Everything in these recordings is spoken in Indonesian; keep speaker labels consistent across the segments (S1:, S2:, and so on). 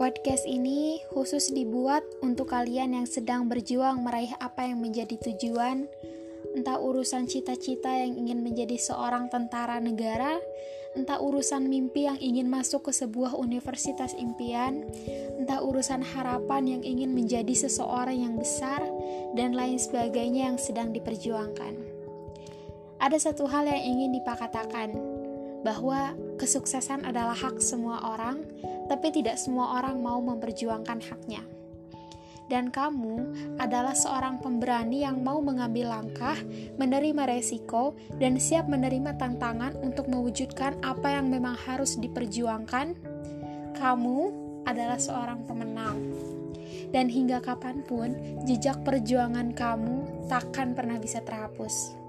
S1: Podcast ini khusus dibuat untuk kalian yang sedang berjuang meraih apa yang menjadi tujuan, entah urusan cita-cita yang ingin menjadi seorang tentara negara, entah urusan mimpi yang ingin masuk ke sebuah universitas impian, entah urusan harapan yang ingin menjadi seseorang yang besar, dan lain sebagainya yang sedang diperjuangkan. Ada satu hal yang ingin dipakatakan, bahwa kesuksesan adalah hak semua orang, tapi tidak semua orang mau memperjuangkan haknya. Dan kamu adalah seorang pemberani yang mau mengambil langkah, menerima resiko, dan siap menerima tantangan untuk mewujudkan apa yang memang harus diperjuangkan. Kamu adalah seorang pemenang, dan hingga kapan pun jejak perjuangan kamu takkan pernah bisa terhapus.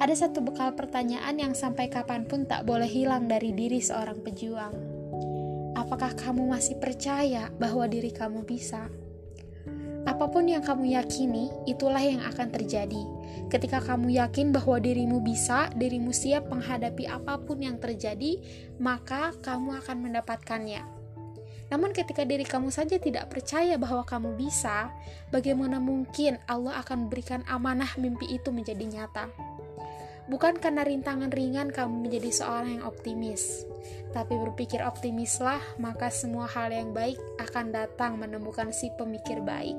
S1: Ada satu bekal pertanyaan yang sampai kapan pun tak boleh hilang dari diri seorang pejuang. Apakah kamu masih percaya bahwa diri kamu bisa? Apa pun yang kamu yakini, itulah yang akan terjadi. Ketika kamu yakin bahwa dirimu bisa, dirimu siap menghadapi apa pun yang terjadi, maka kamu akan mendapatkannya. Namun, ketika diri kamu saja tidak percaya bahwa kamu bisa, bagaimana mungkin Allah akan berikan amanah mimpi itu menjadi nyata? Bukan karena rintangan ringan kamu menjadi seorang yang optimis, tapi berpikir optimislah, maka semua hal yang baik akan datang menemukan si pemikir baik.